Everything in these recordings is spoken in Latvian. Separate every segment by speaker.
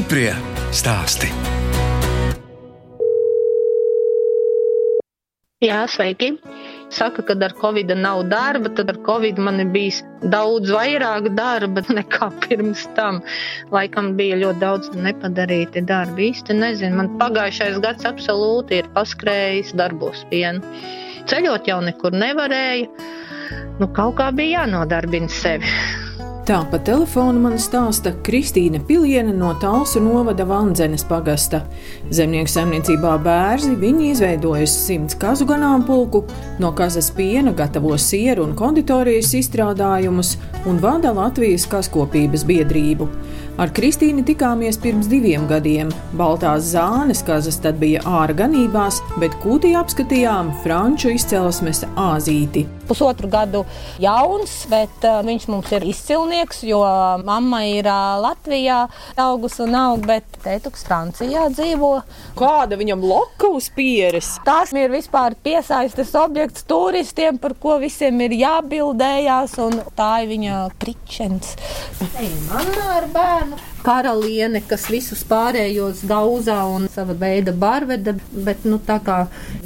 Speaker 1: Stiprie stāsti.
Speaker 2: Jā, sveiki! Saka, ka ar covid nav darba, tad ar covid man ir bijis daudz vairāk darba nekā pirms tam. Laikam bija ļoti daudz nepadarīti darbi. Īsti nezinu, man pagājušais gads absolūti ir paskrējis darbos vienu. Ceļot jau nekur nevarēja. Nu, kaut kā bija jānodarbina sevi.
Speaker 3: Tā pa telefonu man stāsta Kristīna Piliene no Talsu novada Vandzenes pagasta. Zemnieku saimniecībā bērzi viņi izveidojusi simts kazu ganāmpulku, no kazas piena gatavo sieru un konditorijas izstrādājumus un vada Latvijas kaskopības biedrību. Ar Kristīnu tikāmies pirms diviem gadiem. Baltās zānes kazas tad bija ārā ganībās, bet kūtī apskatījām franču izcelsmes āzīti.
Speaker 4: Pusotru gadu jauns, bet uh, viņš mums ir izcilnieks, jo mamma ir Latvijā augus un aug, bet tētuks Francijā dzīvo.
Speaker 3: Kāda viņam loka uz pieres?
Speaker 4: Tas ir vispār piesaistes objekts turistiem, par ko visiem ir jābildējās, un tā ir viņa pričens. Ei, manā ar bērnu karaliene, kas visus pārējos daudzā un sava veida barveda, bet nu, tā kā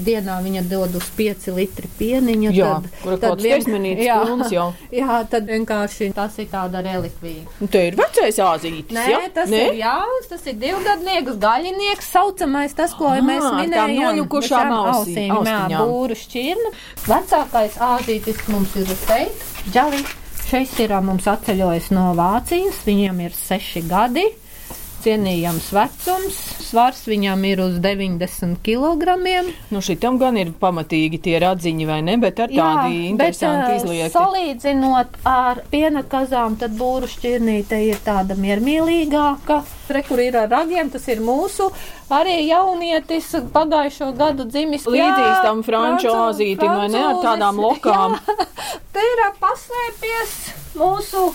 Speaker 4: dienā viņa dod uz 5 litri pieniņa,
Speaker 3: jā,
Speaker 4: tad,
Speaker 3: tad, vien, jā, jau.
Speaker 4: jā, tad vienkārši tas ir tāda relikvija.
Speaker 3: Nu, te ir vecais āzītis,
Speaker 4: Nē,
Speaker 3: jā?
Speaker 4: tas Nē? ir jauns, tas ir divgadnieks, gaļinieks, saucamais, tas, ko Aha, mēs minējām.
Speaker 3: Noļukušām ausīm,
Speaker 4: jā, būru šķirna. Vecākais āzītis mums ir šeit, džali. Šeit ir mums atceļojis no Vācijas, viņam ir seši gadi. Cienījams vecums, svars viņam ir uz 90 kg.
Speaker 3: Nu, šitam gan ir pamatīgi tie radziņi, vai ne? Bet ar tādu interesantu izliekti.
Speaker 4: Salīdzinot ar piena kazām, tad būru šķirnīte ir tāda miermīlīgāka. Re, kur ir ar ragiem, tas ir mūsu arī jaunietis pagājušo gadu dzimis.
Speaker 3: Līdzīgs tam franču azītim, vai ne? Ar tādām lokām.
Speaker 4: Jā, te ir paslēpies mūsu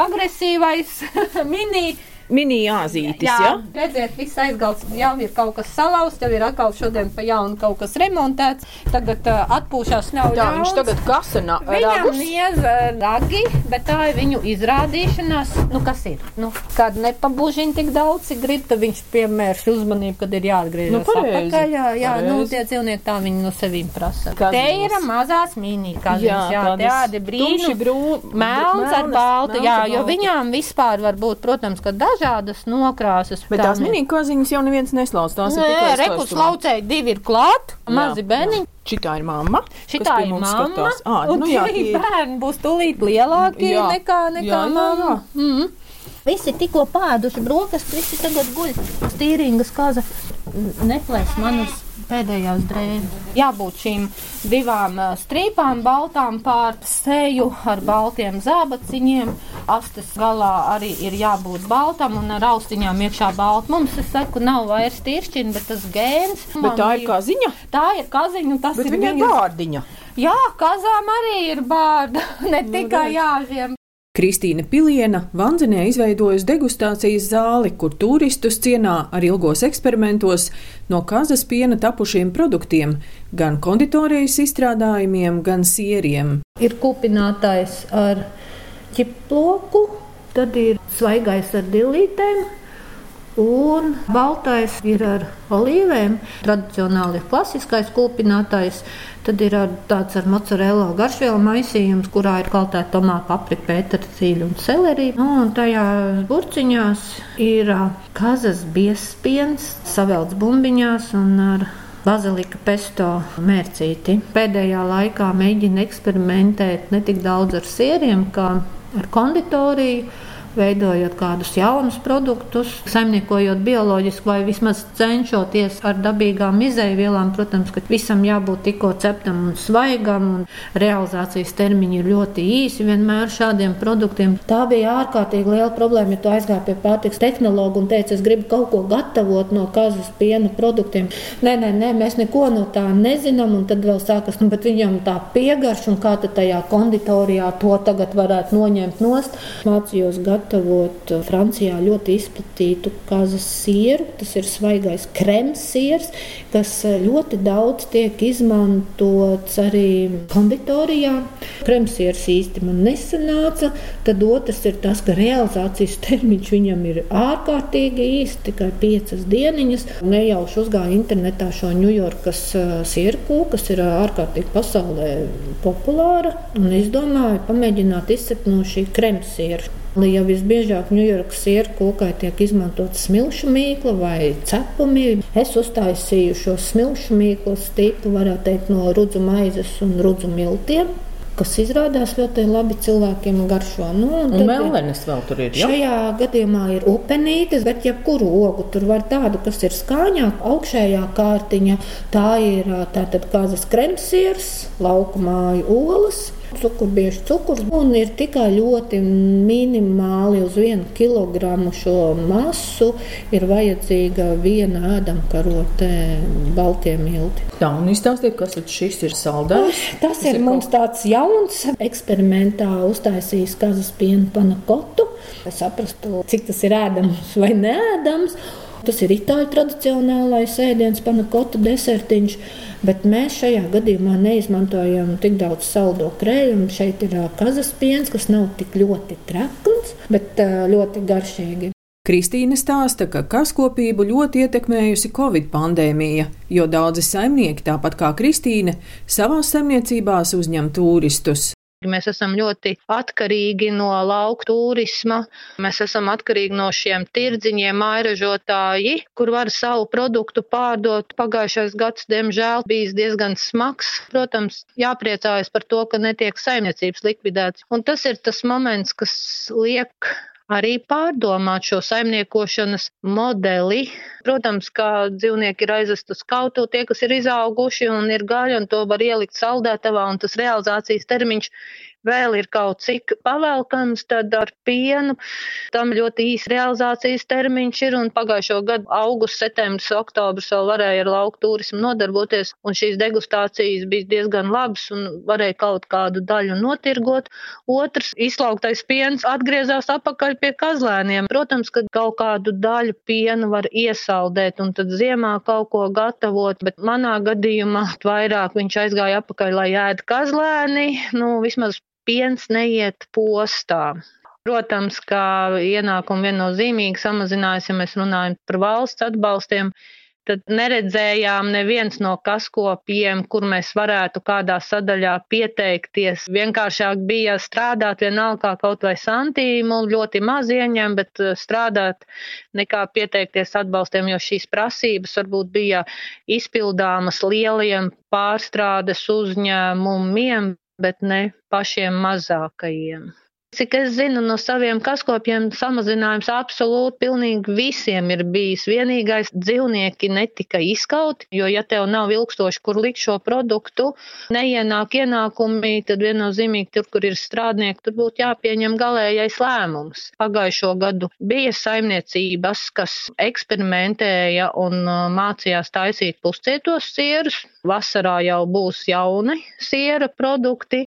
Speaker 4: agresīvais mini
Speaker 3: mini-jāzītis.
Speaker 4: Jā, ja? redziet, viss aizgals, jau ir kaut kas salauzts, jau ir atkal šodien pa jaunu kaut kas remontēts. Tagad uh, atpūšās nav
Speaker 3: jā, viņš tagad kasana
Speaker 4: Viņam niez ragi, bet tā ir viņu izrādīšanās. Nu, kas ir? Nu, kad nepabužiņ tik daudz, cik grib, tad viņš piemērš uzmanību, kad ir jāatgriežas
Speaker 3: nu, pareizi,
Speaker 4: atpakaļ. Jā, jā
Speaker 3: pareizi.
Speaker 4: nu, tie dzīvnieki tā viņi no sevīm prasa.
Speaker 3: Kaziņas.
Speaker 4: Te ir mazās mini-kaziņas, jā, jā tādi brīnumi.
Speaker 3: Brū,
Speaker 4: melns ar baltu, jā, jo viņām vispār var būt, protams, ka dažādi dažādas nokrāsas.
Speaker 3: Bet tās minikoziņas jau neviens neslauc. Tās
Speaker 4: Nē, ir rekus laucēji divi ir klāt, mazi bērniņi.
Speaker 3: Šitā ir mamma.
Speaker 4: Šitā ir mamma.
Speaker 3: À,
Speaker 4: un
Speaker 3: nu, jā,
Speaker 4: tie bērni būs tūlīt lielākie jā. nekā, nekā
Speaker 3: jā, jā, jā.
Speaker 4: Mm. Visi tikko pēduši brokastis, visi tagad guļ. Stīringas kaza neplēs manas pēdējās drēbes. Jābūt šīm divām strīpām, baltām pār seju ar baltiem zābaciņiem. Astes galā arī ir jābūt baltam un ar austiņām iekšā balta. Mums, es saku, nav vairs tiršķina, bet tas gēns.
Speaker 3: Bet tā ir kaziņa?
Speaker 4: Tā ir kaziņa un tas
Speaker 3: bet
Speaker 4: ir
Speaker 3: viņa bārdiņa.
Speaker 4: Jā, kazām arī ir bārda, ne nu, tikai jāžiem.
Speaker 3: Kristīna Piliena Vanzenē izveidojusi degustācijas zāli, kur turistus cienā ar ilgos eksperimentos no kazas piena tapušiem produktiem, gan konditorijas izstrādājumiem, gan sieriem.
Speaker 4: Ir kupinātājs ar ķiploku, tad ir svaigais ar dilītēm, un baltais ir ar olīvēm. Tradicionāli ir klasiskais kūpinātājs, tad ir ar, tāds ar mozzarella garšvielu maisījums, kurā ir kaltēta tomāta, paprika, pētercīļa un selerija. Nu, un tajās burciņās ir kazas biespiens, savelts bumbiņās un ar bazilika pesto mērcīti. Pēdējā laikā mēģina eksperimentēt ne tik daudz ar sieriem, kā ar konditoriju veidojot kādus jaunus produktus, saimniekojot bioloģiski vai vismaz cenšoties ar dabīgām izēvielām. Protams, ka visam jābūt tikko ceptam un svaigam, un realizācijas termiņi ir ļoti īsi vienmēr šādiem produktiem. Tā bija ārkārtīgi liela problēma, ja tu aizgāji pie pārtiks tehnologa un teici, es gribu kaut ko gatavot no kazas piena produktiem. Nē, nē, nē mēs neko no tā nezinām, un tad vēl sākas, nu, bet viņam tā piegarš, un kā tad tajā konditorijā to tagad varētu noņemt nost. Mācījos gadu
Speaker 5: gatavot Francijā ļoti izplatītu kazas sieru. Tas ir svaigais krems siers, kas ļoti daudz tiek izmantots arī konditorijā. Kremsieris īsti man nesanāca. Tad otrs ir tas, ka realizācijas termiņš viņam ir ārkārtīgi īsts, tikai piecas dieniņas. Nejauši uzgāja internetā šo Ņujorkas sierku, kas ir ārkārtīgi pasaulē populāra. Un es domāju, pamēģināt izsakt no šī kremsiera. Jau visbiežāk Ņujorkas sieru kūkai tiek izmantota smilšu mīkla vai cepumi. Es uztaisīju šo smilšu mīklu stīpu, varētu teikt, no rudzu maizes un rudzu miltiem kas izrādās ļoti labi cilvēkiem garšo.
Speaker 3: Nu, un un mellenes vēl tur ir.
Speaker 5: Ja? Šajā gadījumā ir upenītes, bet jebkuru ogu tur var tādu, kas ir skaņāk, augšējā kārtiņa. Tā ir tātad kazas kremsiers, laukumāju olas cukurbiešu cukurs un ir tikai ļoti minimāli uz vienu kilogramu šo masu ir vajadzīga viena ēdamkarote baltie milti.
Speaker 3: Tā, un izstāstiet, kas tad šis ir saldējums?
Speaker 5: Tas, tas ir, ir mums kaut... tāds jauns eksperimentā uztaisījis kazas piena panakotu. Lai saprastu, cik tas ir ēdams vai neēdams. Tas ir itāļu tradicionālais ēdiens, panakotu desertiņš. Bet mēs šajā gadījumā neizmantojam tik daudz saldo krējumu. Šeit ir kazas piens, kas nav tik ļoti trakns, bet ļoti garšīgi.
Speaker 3: Kristīne stāsta, ka kaskopību ļoti ietekmējusi Covid pandēmija, jo daudzi saimnieki, tāpat kā Kristīne, savās saimniecībās uzņem turistus.
Speaker 4: Mēs esam ļoti atkarīgi no lauku turisma. Mēs esam atkarīgi no šiem tirdziņiem, mairažotāji, kur var savu produktu pārdot. Pagājušais gads, diemžēl, bijis diezgan smags. Protams, jāpriecājas par to, ka netiek saimniecības likvidēts. Un tas ir tas moments, kas liek arī pārdomāt šo saimniekošanas modeli. Protams, kā dzīvnieki ir aizvest uz kautu, tie, kas ir izauguši un ir gaļa, un to var ielikt saldētavā, un tas realizācijas termiņš vēl ir kaut cik pavelkams, tad ar pienu tam ļoti īsi realizācijas termiņš ir, un pagājušo gadu augusts, septembris, oktobris vēl varēja ar lauku turismu nodarboties, un šīs degustācijas bija diezgan labas un varēja kaut kādu daļu notirgot. Otrs, izslauktais piens atgriezās apakaļ pie kazlēniem. Protams, ka kaut kādu daļu piena var iesaldēt un tad ziemā kaut ko gatavot, bet manā gadījumā vairāk viņš aizgāja apakaļ, lai ēd kazlēni, nu, vismaz piens neiet postā. Protams, ka ienākumi viennozīmīgi samazinājās, ja mēs runājam par valsts atbalstiem, tad neredzējām neviens no kaskopiem, kur mēs varētu kādā sadaļā pieteikties. Vienkāršāk bija strādāt vienalga kā kaut vai santīmu, ļoti maz ieņem, bet eh, strādāt nekā pieteikties atbalstiem, jo šīs prasības varbūt bija izpildāmas lieliem pārstrādes uzņēmumiem, bet ne pašiem mazākajiem. Cik es zinu no saviem kaskopiem, samazinājums absolūti pilnīgi visiem ir bijis. Vienīgais dzīvnieki netika izkauti, jo ja tev nav ilgstoši, kur likt šo produktu, neienāk ienākumi, tad viennozīmīgi tur, kur ir strādnieki, tur būtu jāpieņem galējais lēmums. Pagājušo gadu bija saimniecības, kas eksperimentēja un uh, mācījās taisīt puscietos sierus. Vasarā jau būs jauni siera produkti.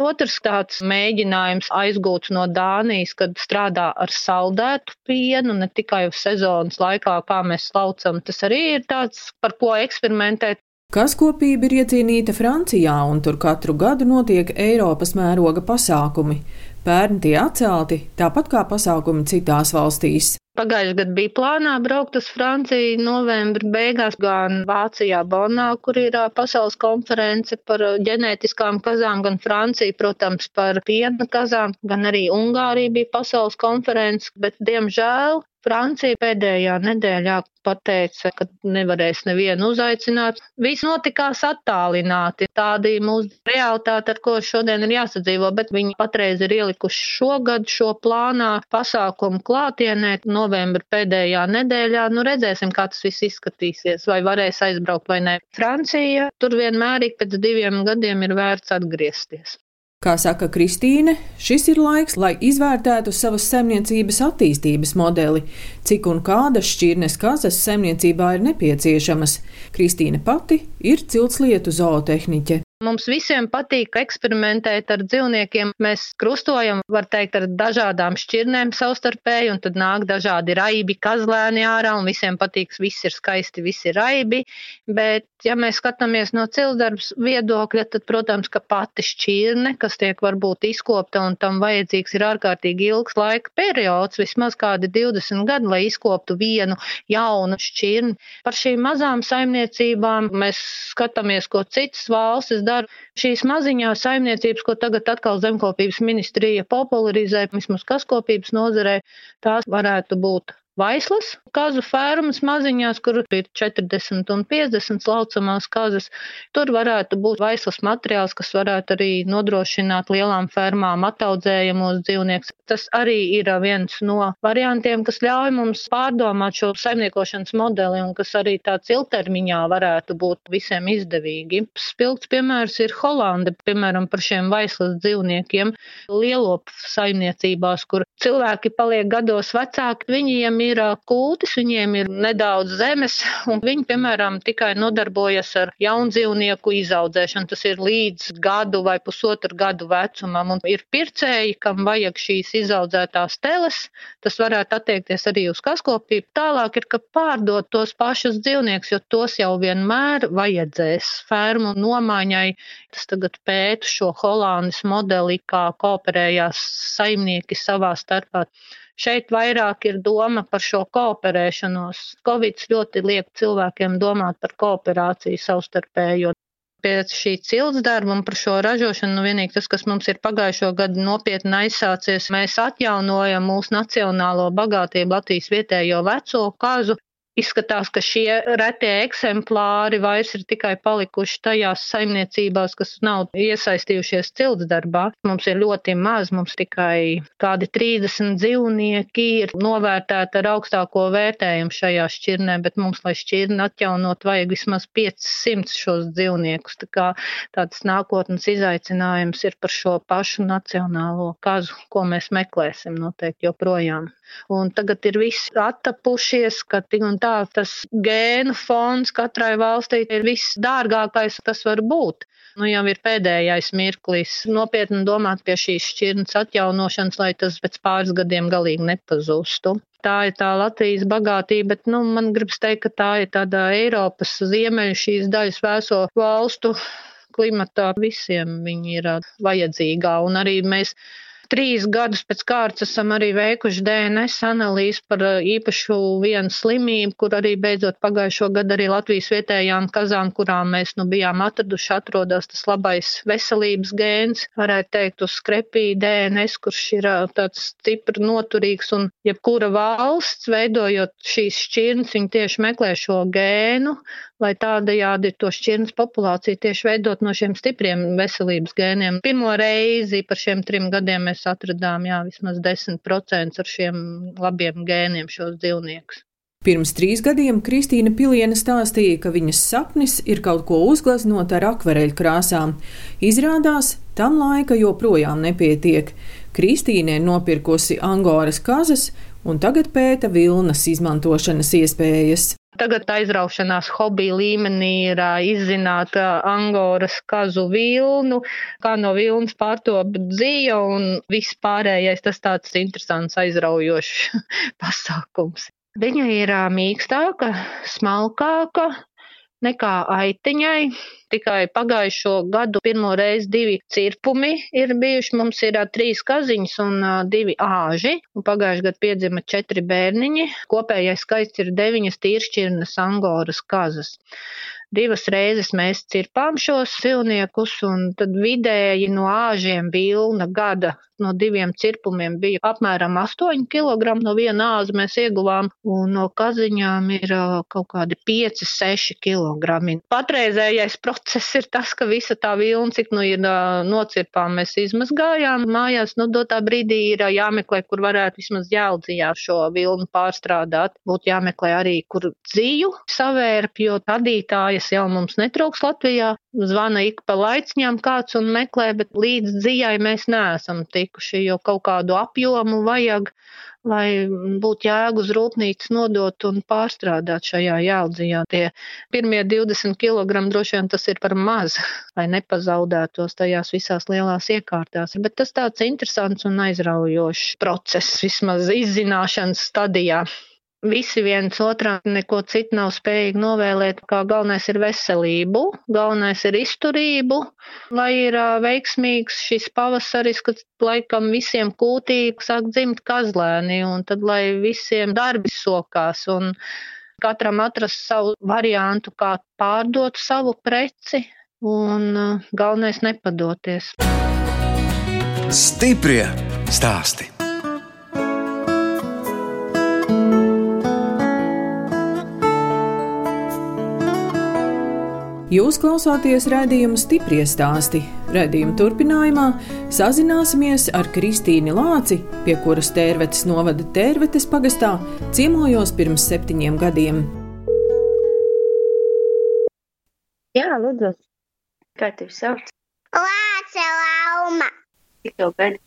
Speaker 4: Otrs tāds mēģinājums aizgūts no Dānijas, kad strādā ar saldētu pienu, ne tikai sezonas laikā, kā mēs laucam. Tas arī ir tāds, par ko eksperimentēt.
Speaker 3: Kaskopība ir iecīnīta Francijā, un tur katru gadu notiek Eiropas mēroga pasākumi. Pērn tie atcelti, tāpat kā pasākumi citās valstīs.
Speaker 4: Pagājušajā gadā bija plānā braukt uz Franciju novembra beigās, gan Vācijā, Bonā, kur ir pasaules konference par ģenētiskām kazām, gan Francija, protams, par piena kazām, gan arī Ungārija bija pasaules konference, bet, diemžēl, Francija pēdējā nedēļā pateica, ka nevarēs nevienu uzaicināt. Viss notikās attālināti. Tāda ir mūsu realitāte, ar ko šodien ir jāsadzīvo, bet viņi patreiz ir ielikuši šogad šo plānā pasākumu klātienē novembra pēdējā nedēļā. Nu, redzēsim, kā tas viss izskatīsies, vai varēs aizbraukt vai nē. Francija tur vienmēr ik pēc diviem gadiem ir vērts atgriezties.
Speaker 3: Kā saka Kristīne, šis ir laiks, lai izvērtētu savas saimniecības attīstības modeli, cik un kādas šķirnes kazas saimniecībā ir nepieciešamas. Kristīne pati ir ciltslietu zootehniķe.
Speaker 4: Mums visiem patīk eksperimentēt ar dzīvniekiem. Mēs krustojam, var teikt, ar dažādām šķirnēm savstarpēji, un tad nāk dažādi raibi, kazlēni ārā, un visiem patīk, viss ir skaisti, viss ir raibi. Bet, ja mēs skatāmies no cilvēks viedokļa, tad, protams, ka pati šķirne, kas tiek varbūt izkopta, un tam vajadzīgs ir ārkārtīgi ilgs laika periods, vismaz kādi 20 gadi, lai izkoptu vienu jaunu šķirni. Par šīm mazām saimniecībām mēs skatāmies, ko citas valstis dara. Šīs maziņās saimniecības, ko tagad atkal zemkopības ministrija popularizē, vismaz kaskopības nozarē, tās varētu būt Vaislas kazu fermas maziņās, kur ir 40 un 50 laucamās kazas. Tur varētu būt vaislas materiāls, kas varētu arī nodrošināt lielām fermām attaudzējamos dzīvniekus. Tas arī ir viens no variantiem, kas ļauj mums pārdomāt šo saimniekošanas modeli un kas arī tāds ilgtermiņā varētu būt visiem izdevīgi. Spilgts piemērs ir Holanda, piemēram, par šiem vaislas dzīvniekiem lielopu saimniecībās, kur cilvēki paliek gados vecāki, viņiem ir kūtis, viņiem ir nedaudz zemes, un viņi, piemēram, tikai nodarbojas ar jaundzīvnieku izaudzēšanu. Tas ir līdz gadu vai pusotru gadu vecumam, un ir pircēji, kam vajag šīs izaudzētās teles. Tas varētu attiekties arī uz kaskopību. Tālāk ir, ka pārdot tos pašus dzīvniekus, jo tos jau vienmēr vajadzēs fermu nomaiņai. Tas tagad pētu šo Holandas modeli, kā kooperējās saimnieki savā starpā. Šeit vairāk ir doma par šo kooperēšanos. Covid ļoti liek cilvēkiem domāt par kooperāciju savstarpējo. Pēc šī cilts darba un par šo ražošanu, nu vienīgi tas, kas mums ir pagājušo gadu nopietni aizsācies, mēs atjaunojam mūsu nacionālo bagātību Latvijas vietējo veco kazu, Izskatās, ka šie retie eksemplāri vairs ir tikai palikuši tajās saimniecībās, kas nav iesaistījušies cilts darbā. Mums ir ļoti maz, mums tikai kādi 30 dzīvnieki ir novērtēti ar augstāko vērtējumu šajā šķirnē, bet mums, lai šķirni atjaunot, vajag vismaz 500 šos dzīvniekus. Tā kā tāds nākotnes izaicinājums ir par šo pašu nacionālo kazu, ko mēs meklēsim noteikti joprojām. Un tagad ir viss attapušies, ka tik un tā tas gēnu fonds katrai valstī ir viss dārgākais, kas var būt. Nu, jau ir pēdējais mirklis nopietni domāt pie šīs šķirnes atjaunošanas, lai tas pēc pāris gadiem galīgi nepazustu. Tā ir tā Latvijas bagātība, bet nu, man gribas teikt, ka tā ir tāda Eiropas ziemeļu šīs daļas vēso valstu klimatā visiem viņi ir vajadzīgā. Un arī mēs trīs gadus pēc kārtas esam arī veikuši DNS analīzi par uh, īpašu vienu slimību, kur arī beidzot pagājušo gadu arī Latvijas vietējām kazām, kurām mēs nu bijām atraduši, atrodas tas labais veselības gēns, varētu teikt, uz skrepī DNS, kurš ir uh, tāds stipri noturīgs. Un jebkura valsts, veidojot šīs šķirnes, viņi tieši meklē šo gēnu, lai tādajādi to šķirnes populāciju tieši veidot no šiem stipriem veselības gēniem. Pirmo reizi par šiem trim gadiem mēs atradām, jā, vismaz 10% ar šiem labiem gēniem šos dzīvniekus.
Speaker 3: Pirms trīs gadiem Kristīna Piliena stāstīja, ka viņas sapnis ir kaut ko uzgleznot ar akvareļu krāsām. Izrādās, tam laika joprojām nepietiek. Kristīne ir nopirkusi angoras kazas un tagad pēta vilnas izmantošanas iespējas.
Speaker 4: Tagad aizraušanās hobija līmenī ir izzināt angoras kazu vilnu, kā no vilnas pārtop dzīja un viss pārējais. Tas tāds interesants, aizraujošs pasākums. Viņa ir mīkstāka, smalkāka, nekā aitiņai. Tikai pagājušo gadu pirmo reizi divi cirpumi ir bijuši. Mums ir trīs kaziņas un divi āži. Un pagājušajā gadā piedzima četri bērniņi. Kopējais skaits ir deviņas tīršķirnes angoras kazas. Divas reizes mēs cirpām šos cilniekus, un tad vidēji no āžiem vilna gada no diviem cirpumiem bija apmēram 8 kg no viena āza mēs ieguvām, un no kaziņām ir kaut kādi 5-6 kg. Patreizējais process ir tas, ka visa tā vilna, cik nu ir nocirpām, mēs izmazgājām mājās, nu dotā brīdī ir jāmeklē, kur varētu vismaz jēldzījā šo vilnu pārstrādāt. Būtu jāmeklē arī, kur dzīju savērp, jo adītājas kas jau mums netrūks Latvijā. Zvana ik pa laiciņām kāds un meklē, bet līdz dzīvai mēs neesam tikuši, jo kaut kādu apjomu vajag. Lai būtu jēga uz rūpnīcu nodot un pārstrādāt šajā jēldzijā. Tie pirmie 20 kg droši vien tas ir par maz, lai nepazaudētos tajās visās lielās iekārtās. Bet tas tāds interesants un aizraujošs process, vismaz izzināšanas stadijā visi viens otram neko citu nav spējīgi novēlēt, kā galvenais ir veselību, galvenais ir izturību, lai ir veiksmīgs šis pavasaris, kad laikam visiem kūtīgi sāk dzimt kazlēni, un tad lai visiem darbi sokās, un katram atrast savu variantu, kā pārdot savu preci, un galvenais nepadoties.
Speaker 1: Stiprie stāsti!
Speaker 3: Jūs klausāties redzējuma stipri stāstī. Redzējuma turpinājumā sazināsimies ar Kristīnu Lāci, pie kuras tērvetes novada tērvetes pagastā, ciemojos pirms septiņiem gadiem.
Speaker 6: Jā, lūdzu, kā tevi sauc?
Speaker 7: Lāce Lauma.
Speaker 6: Cik tev gadi?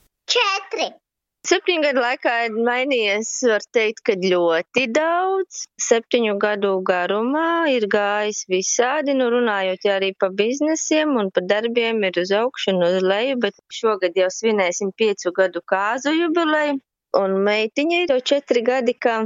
Speaker 6: Septiņu gadu laikā ir mainījies, var teikt, ka ļoti daudz. Septiņu gadu garumā ir gājis visādi, nu runājot arī pa biznesiem un pa darbiem ir uz augšu un uz leju, bet šogad jau svinēsim piecu gadu kāzu jubileju. Un meitiņa ir jau četri gadi, kā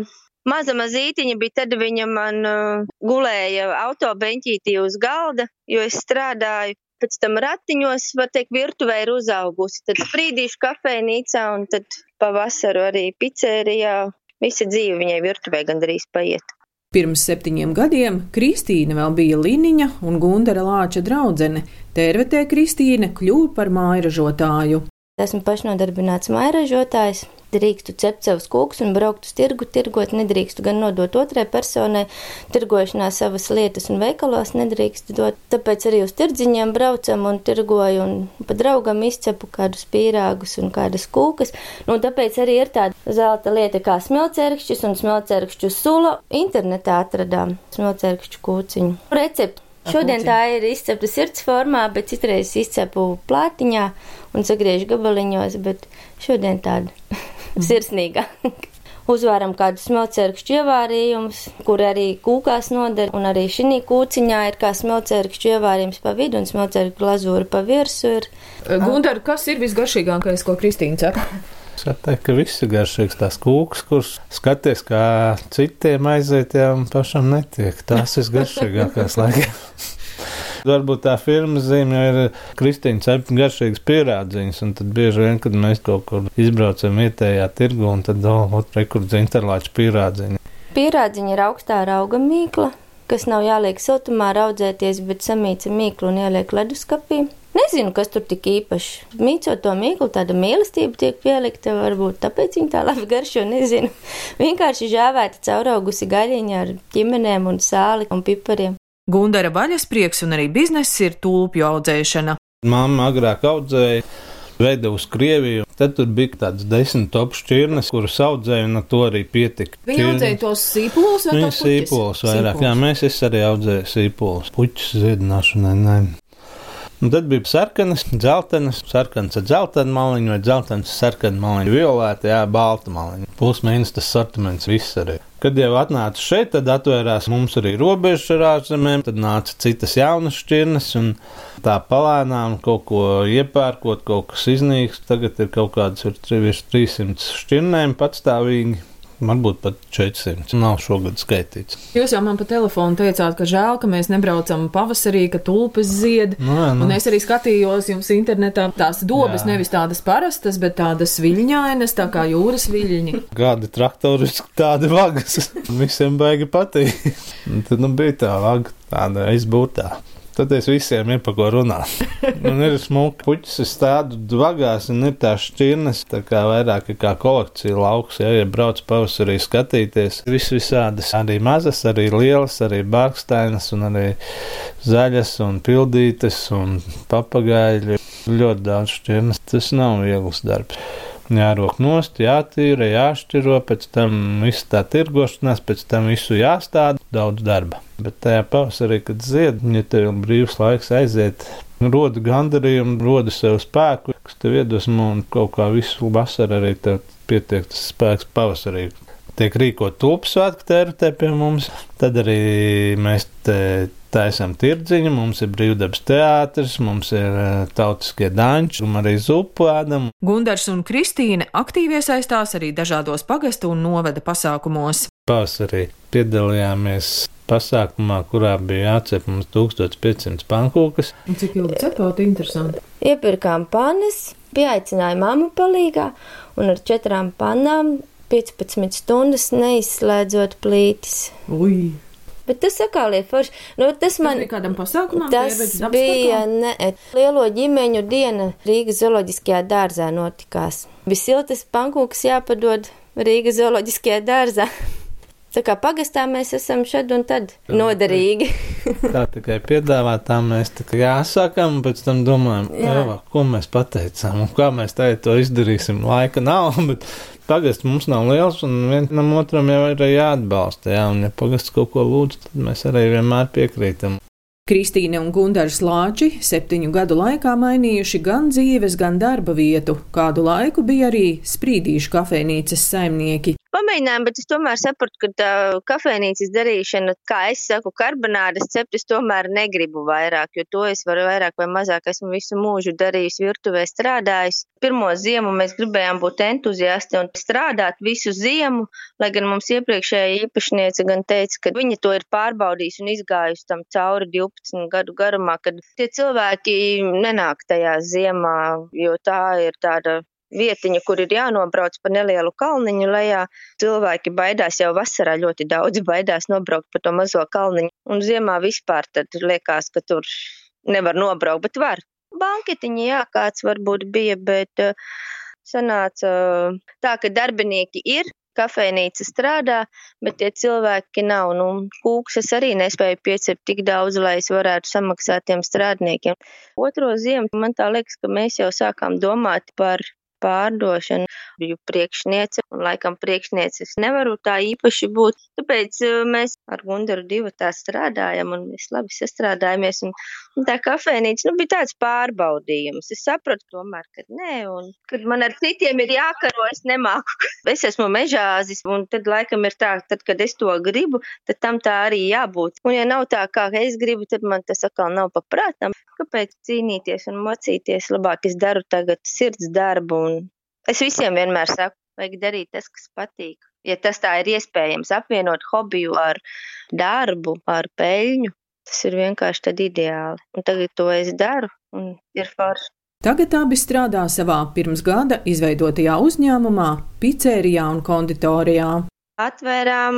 Speaker 6: Maza mazītiņa bija tad, viņa man uh, gulēja autobeņķītī uz galda, jo es strādāju pēc tam ratiņos, var teikt, virtuvē ir uzaugusi. Tad sprīdīšu kafejnīcā un tad pavasaru arī pizzērijā. Visa dzīve viņai virtuvē gandrīz paiet.
Speaker 3: Pirms septiņiem gadiem Kristīna vēl bija Liniņa un Gundara Lāča draudzene. Tērvetē Kristīna kļuva par mājražotāju.
Speaker 6: Esmu pašnodarbināts mājražotājs, drīkstu cept savus kūkus un braukt uz tirgu, tirgot nedrīkstu gan nodot otrai personai, tirgošanā savas lietas un veikalos nedrīkstu dot. Tāpēc arī uz tirdziņiem braucam un tirgoju un pa draugam izcepu kādus pīrāgus un kādas kūkas. Nu, tāpēc arī ir tāda zelta lieta kā smilcerkšķis un smilcerkšķu sula. Internetā atradām smilcerkšķu kūciņu. Recepti. Šodien tā ir izcepta sirds formā, bet citreiz izcepu plātiņā un sagriežu gabaliņos, bet šodien tāda sirsnīga. Uzvāram kādus smelcerkšķu ievārījumus, kur arī kūkās noder, un arī šī kūciņā ir kā smelcerkšķu ievārījums pa vidu un smelcerkšķu glazūra pa virsu. Ir.
Speaker 3: Gundar, kas ir visgaršīgākais, ko Kristīna saka?
Speaker 8: Es teiktu, ka viss ir garšīgs. Tās kūkas, kuras skaties, kā citiem aiziet, jau pašam netiek. Tās ir garšīgākās laikā. Varbūt tā firmas zīme ir Kristīna cepta garšīgas pierādziņas, un tad bieži vien, kad mēs kaut kur izbraucam vietējā tirgu, un tad vēl rekurds interlāču pierādziņa.
Speaker 6: Pierādziņa ir augstā rauga mīkla, kas nav jāliek siltumā raudzēties, bet samīca mīklu un ieliek leduskapī. Nezinu, kas tur tik īpaši. Mīcot to mīklu, tāda mīlestība tiek pielikta, varbūt tāpēc viņa tā labi garšo, nezinu. Vienkārši žāvēta cauraugusi gaļiņa ar ķimenēm un sāli un pipariem.
Speaker 3: Gundara vaļasprieks un arī bizness ir tulpju audzēšana.
Speaker 8: Māma agrāk audzēja, veda uz Krieviju. Tad tur bija tāds desmit top šķirnes, kuras audzēja, un to arī pietika.
Speaker 3: Viņa audzēja tos sīpolus vai
Speaker 8: Viņa sīpolus vairāk. Sīpolus. Jā, mēs arī audzēju sīpolus. Puķis ziedināšanai, nē. Un tad bija sarkanas, dzeltenas, sarkanas ar dzeltenu maliņu, vai dzeltenas ar sarkanu maliņu, violēta, jā, balta maliņa. Plus mīnus tas sortiments viss arī. Kad jau atnāca šeit, tad atvērās mums arī robežas ar ārzemēm, tad nāca citas jaunas šķirnes, un tā palēnām kaut ko iepērkot, kaut kas iznīks. Tagad ir kaut kādas virs 300 šķirnēm patstāvīgi. Varbūt pat 400. Nav šogad skaitīts.
Speaker 3: Jūs jau man pa telefonu teicāt, ka žēl, ka mēs nebraucam pavasarī, ka tulpes zied.
Speaker 8: Nu, jā, nu.
Speaker 3: Un es arī skatījos jums internetā tās dobas, jā. nevis tādas parastas, bet tādas viļņainas, tā kā jūras viļņi.
Speaker 8: Kādi traktori, tādi vagas. Visiem baigi patīk. Tad nu bija tā vaga, tāda aizbūtā. Tad es visiem ir pa ko runāt. Man ir smuki puķis, es tādu vagās, un ir tā šķirnes, tā kā vairāk kā kolekcija lauks, ja, ja brauc pavasarī skatīties. Viss visādas, arī mazas, arī lielas, arī bārkstainas, un arī zaļas, un pildītas, un papagaļi. Ļoti daudz šķirnes. Tas nav viegls darbs jārok nost, jātīra, jāšķiro, pēc tam viss tā tirgošanās, pēc tam visu jāstāda, daudz darba. Bet tajā pavasarī, kad zied, ja tev ir brīvs laiks aiziet, roda gandarījumu, roda sev spēku, kas tev iedvesmo un kaut kā visu vasaru arī tev pietiek tas spēks pavasarī. Tiek rīkot tulpu svētku tērpē pie mums, tad arī mēs te taisām tirdziņu, mums ir brīvdabas teātris, mums ir uh, tautiskie danči, un arī zupu ēdam.
Speaker 3: Gundars un Kristīne aktīvi iesaistās arī dažādos pagastu un novada pasākumos.
Speaker 8: Pavasarī piedalījāmies pasākumā, kurā bija jācep mums 1500 pankūkas.
Speaker 3: Un cik ilgi cepāt, interesanti.
Speaker 6: Iepirkām panes, pieaicināja mammu palīgā, un ar četrām panām 15 stundas neizslēdzot plītis.
Speaker 3: Ui!
Speaker 6: Bet tas atkal ir forši. Nu, tas man
Speaker 3: Tas kādam pasākumam?
Speaker 6: Tas bija ne, lielo ģimeņu diena Rīgas zooloģiskajā dārzā notikās. Bija siltas pankūkas jāpadod Rīgas zooloģiskajā dārzā. Tā kā pagastā mēs esam šad un tad noderīgi.
Speaker 8: Tā tikai piedāvā, tā mēs tikai jāsakām, un pēc tam domājam. Eva, ko mēs pateicām, un kā mēs tagad to izdarīsim. Laika nav, bet pagasts mums nav liels, un vienam otram jau ir jāatbalsta. Jā, un ja pagasts kaut ko lūdz, tad mēs arī vienmēr piekrītam.
Speaker 3: Kristīne un Gundars Lāči septiņu gadu laikā mainījuši gan dzīves, gan darba vietu. Kādu laiku bija arī sprīdīšu kafejnīcas saimnieki.
Speaker 6: Pamēģinājām, bet es tomēr sapratu, ka tā kafejnīcas darīšana, kā es saku, karbonādes cept, es tomēr negribu vairāk, jo to es varu vairāk vai mazāk esmu visu mūžu darījusi virtuvē strādājis. Pirmo ziemu mēs gribējām būt entuziasti un strādāt visu ziemu, lai gan mums iepriekšējā īpašniece gan teica, ka viņa to ir pārbaudījusi un izgājusi tam cauri 12 gadu garumā, kad tie cilvēki nenāk tajā ziemā, jo tā ir tāda vietiņa, kur ir jānobrauc pa nelielu kalniņu lejā. Cilvēki baidās jau vasarā ļoti daudz, baidās nobraukt pa to mazo kalniņu. Un ziemā vispār tad liekas, ka tur nevar nobraukt, bet var. Banketiņi, jā, kāds varbūt bija, bet uh, sanāca uh, tā, ka darbinieki ir. Kafejnīca strādā, bet tie cilvēki nav. Nu, kūks es arī nespēju piecept tik daudz, lai es varētu samaksāt tiem strādniekiem. Otro ziemu man tā liekas, ka mēs jau sākām domāt par pārdošanu. Biju priekšniece, un laikam priekšnieces nevaru tā īpaši būt. Tāpēc uh, mēs ar Gundaru divu tā strādājam, un mēs labi sastrādājamies. Un, un tā kafejnīca nu, bija tāds pārbaudījums. Es sapratu tomēr, ka nē, un kad man ar citiem ir jākaro, es nemāku. Es esmu mežāzis, un tad laikam ir tā, tad, kad es to gribu, tad tam tā arī jābūt. Un ja nav tā, kā es gribu, tad man tas atkal nav paprātam. Kāpēc cīnīties un mocīties? Labāk es daru tagad sirds darbu. Es visiem vienmēr saku, vajag darīt tas, kas patīk. Ja tas tā ir iespējams, apvienot hobiju ar darbu, ar peļņu, tas ir vienkārši ideāli. Un tagad to es daru, un ir forši.
Speaker 3: Tagad abi strādā savā pirms gada izveidotajā uzņēmumā, pizzērijā un konditorijā.
Speaker 6: Atvērām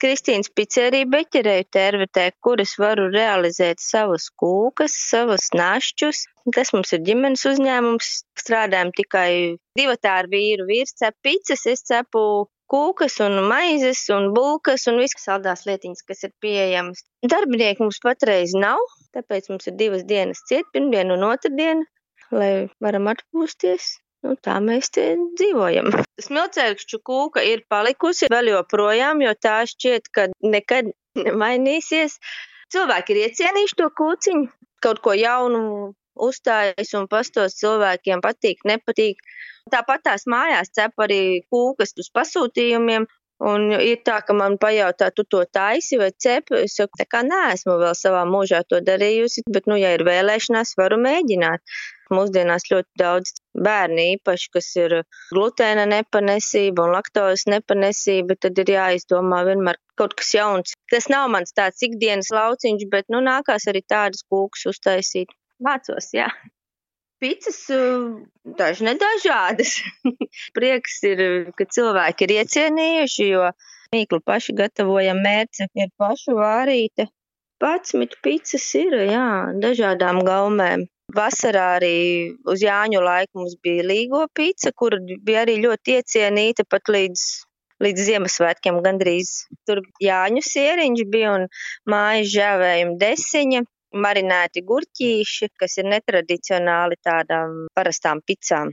Speaker 6: Kristīnas pizzeriju Beķerēju tervetē, kur es varu realizēt savas kūkas, savas našķus. Tas mums ir ģimenes uzņēmums. Strādājam tikai divi tā ar vīru. Vīrs cep pizzas, es cepu kūkas un maizes un bulkas un visas saldās lietiņas, kas ir pieejamas. Darbinieki mums patreiz nav, tāpēc mums ir divas dienas ciet, pirmdiena un otrdiena, lai varam atpūsties. Nu, tā mēs te dzīvojam. Smilcēkšķu kūka ir palikusi vēl joprojām, jo tā šķiet, ka nekad nemainīsies. Cilvēki ir iecienījuši to kūciņu, kaut ko jaunu uzstājas un pastos cilvēkiem patīk, nepatīk. Tāpat tās mājās cep arī kūkas uz pasūtījumiem. Un ir tā, ka man pajautā, tu to taisi vai cepi. Es saku, tā kā neesmu vēl savā mūžā to darījusi, bet, nu, ja ir vēlēšanās, varu mēģināt. Mūsdienās ļoti daudz bērni īpaši, kas ir glutēna nepanesība un laktozes nepanesība, tad ir jāizdomā vienmēr kaut kas jauns. Tas nav mans tāds ikdienas lauciņš, bet, nu, nākās arī tādas kūkas uztaisīt. Mācos, jā. Picas daži nedažādas. Prieks ir, ka cilvēki ir iecienījuši, jo mīklu paši gatavojam mērce ir pašu vārīte. 11 picas ir, jā, dažādām gaumēm. Vasarā arī uz Jāņu laiku mums bija līgo pica, kur bija arī ļoti iecienīta pat līdz, līdz Ziemassvētkiem gandrīz. Tur Jāņu sieriņš bija un mājas žēvējuma desiņa, marinēti gurķīši, kas ir netradicionāli tādām parastām picām.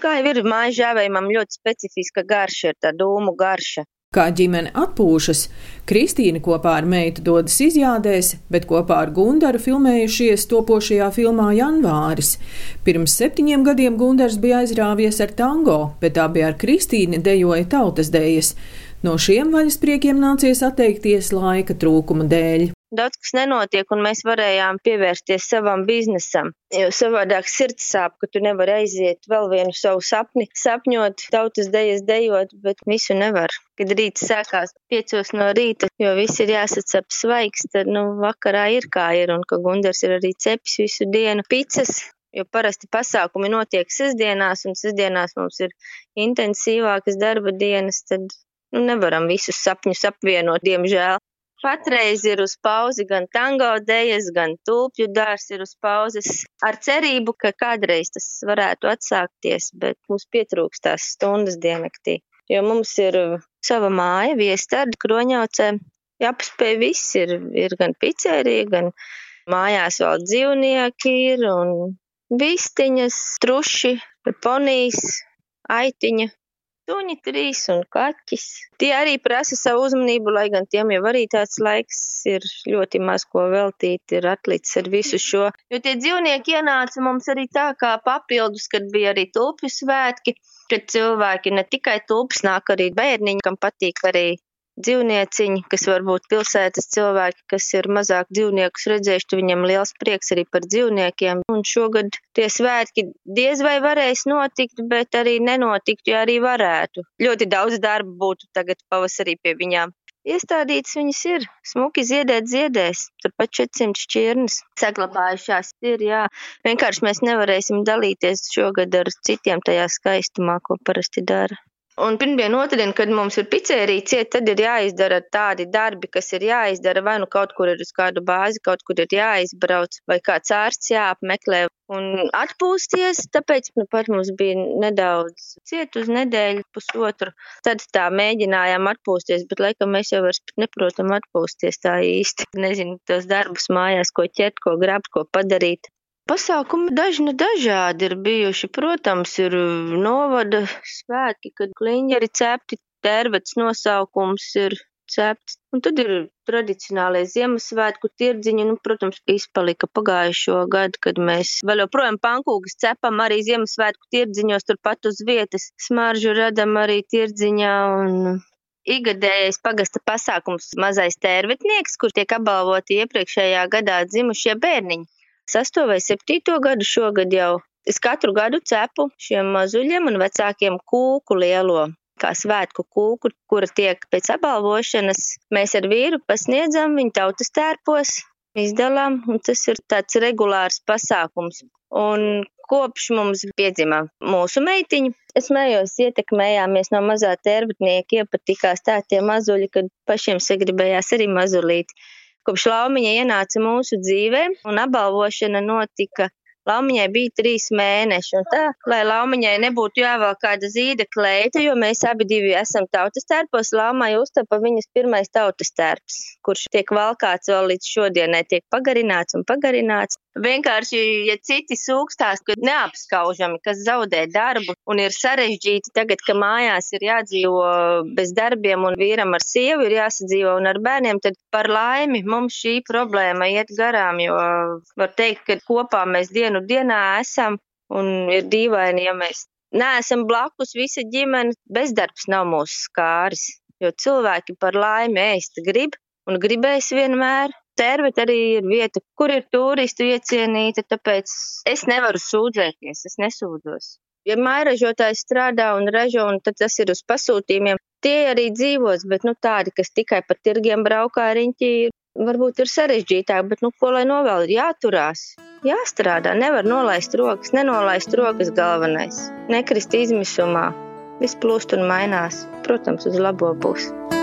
Speaker 6: Kā jau ir mājas žēvējumam ļoti specifiska garša, ir tā dūmu garša.
Speaker 3: Kā ģimene atpūšas, Kristīna kopā ar meitu dodas izjādēs, bet kopā ar Gundaru filmējušies topošajā filmā Janvāris. Pirms septiņiem gadiem Gundars bija aizrāvies ar tango, bet bija ar Kristīnu dejoja tautas dējas. No šiem vaļaspriekiem nācies atteikties laika trūkuma dēļ
Speaker 6: daudz kas nenotiek, un mēs varējām pievērsties savam biznesam. Jo savādāk sirds sāp, ka tu nevari aiziet vēl vienu savu sapni, sapņot, tautas dejas dejot, bet visu nevar. Kad rīts sākās piecos no rīta, jo viss ir jāsacap svaigs, tad, nu, vakarā ir kā ir, un ka Gundars ir arī cepis visu dienu picas, jo parasti pasākumi notiek sestdienās, un sestdienās mums ir intensīvākas darba dienas, tad nu, nevaram visus sapņus apvienot, diemžēl. Patreiz ir uz pauzi gan tango dejas, gan tulpju dārs ir uz pauzes. Ar cerību, ka kādreiz tas varētu atsākties, bet mums pietrūkst tās stundas diennaktī. Jo mums ir sava māja, viestarda kroņaucē, jāpaspēj viss ir, ir gan pizzerija, gan mājās vēl dzīvnieki ir un vistiņas, truši, ponijas, aitiņa, suņi trīs un kaķis. Tie arī prasa savu uzmanību, lai gan tiem jau arī tāds laiks ir ļoti maz ko veltīt, ir atlicis ar visu šo. Jo tie dzīvnieki ienāca mums arī tā kā papildus, kad bija arī tulpju svētki, kad cilvēki ne tikai tulpes nāk arī bērniņi, kam patīk arī dzīvnieciņi, kas varbūt pilsētas cilvēki, kas ir mazāk dzīvniekus redzējuši, viņam liels prieks arī par dzīvniekiem. Un šogad tie svētki diez vai varēs notikt, bet arī nenotikt, ja arī varētu. Ļoti daudz darba būtu tagad pavasarī pie viņām. Iestādītas viņas ir, smuki ziedēt ziedēs, turpat 400 šķirnes saglabājušās ir, jā. Vienkārši mēs nevarēsim dalīties šogad ar citiem tajā skaistumā, ko parasti dara. Un pirmdien, otrdien, kad mums ir pizzerija ciet, tad ir jāizdara tādi darbi, kas ir jāizdara. Vai nu kaut kur ir uz kādu bāzi, kaut kur ir jāizbrauc, vai kāds ārsts jāapmeklē un atpūsties. Tāpēc nu, pat mums bija nedaudz ciet uz nedēļu, pusotru. Tad tā mēģinājām atpūsties, bet laikam mēs jau vairs neprotam atpūsties tā īsti. Nezinu, tos darbus mājās, ko ķert, ko grabt, ko padarīt. Pasākumi daži nu dažādi ir bijuši. Protams, ir novada svētki, kad kliņģeri cepti, tērvets nosaukums ir cepts. Un tad ir tradicionālie Ziemassvētku tirdziņi, nu, protams, izpalika pagājušo gadu, kad mēs vēl joprojām pankūgas cepam arī Ziemassvētku tirdziņos turpat uz vietas. Smaržu radam arī tirdziņā un Igadējais pagasta pasākums mazais tērvetnieks, kur tiek apbalvoti iepriekšējā gadā dzimušie bērniņi sesto vai septīto gadu šogad jau. Es katru gadu cepu šiem mazuļiem un vecākiem kūku lielo, kā svētku kūku, kura tiek pēc apbalvošanas. Mēs ar vīru pasniedzam viņu tautas tērpos, izdalām, un tas ir tāds regulārs pasākums. Un kopš mums piedzima mūsu meitiņa, es mējos ietekmējāmies no mazā tērbatnieka, iepatikās tā tie mazuļi, kad pašiem sagribējās arī mazulīti. Kopš laumiņa ienāca mūsu dzīvē un apbalvošana notika Laumiņai bija trīs mēneši, un tā, lai Laumiņai nebūtu jāvēl kāda zīda kleita, jo mēs abi divi esam tautas tērpos, Laumai uztapa viņas pirmais tautas tērps, kurš tiek valkāts vēl līdz šodienai, tiek pagarināts un pagarināts. Vienkārši, ja citi sūkstās, ka neapskaužami, kas zaudē darbu un ir sarežģīti tagad, ka mājās ir jādzīvo bez darbiem un vīram ar sievu ir jāsadzīvo un ar bērniem, tad par laimi mums šī problēma iet garām, jo var teikt, ka kopā mēs dienu dienā esam un ir dīvaini, ja mēs neesam blakus visa ģimene, bezdarbs nav mūsu skāris, jo cilvēki par laimi ēst grib un gribēs vienmēr Tērvet arī ir vieta, kur ir turistu iecienīta, tāpēc es nevaru sūdzēties, es nesūdzos. Ja mairažotājs strādā un ražo, un tad tas ir uz pasūtījumiem, tie arī dzīvos, bet nu tādi, kas tikai pa tirgiem braukā riņķī, varbūt ir sarežģītāk, bet nu ko lai novēl, ir jāturās, jāstrādā, nevar nolaist rokas, nenolaist rokas galvenais, nekrist izmisumā, viss plūst un mainās, protams, uz labo pusi.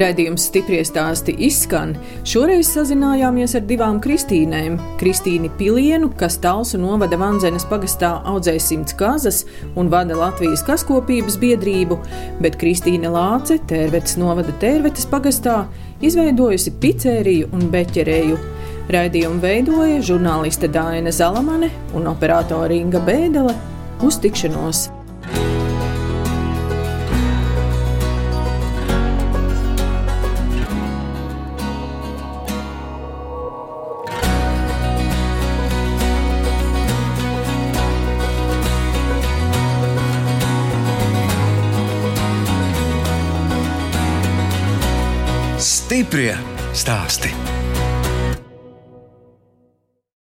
Speaker 3: Raidījums stipri stāsti izskan. Šoreiz sazinājāmies ar divām Kristīnēm. Kristīnu Pilienu, kas Talsu novada Vanzenes pagastā audzē simts kazas un vada Latvijas kaskopības biedrību, bet Kristīna Lāce, Tērvetes novada Tērvetes pagastā, izveidojusi pizzēriju un beķerēju. Raidījumu veidoja žurnāliste Dāna Zalamane un operātore Inga Bēdele uz tikšanos!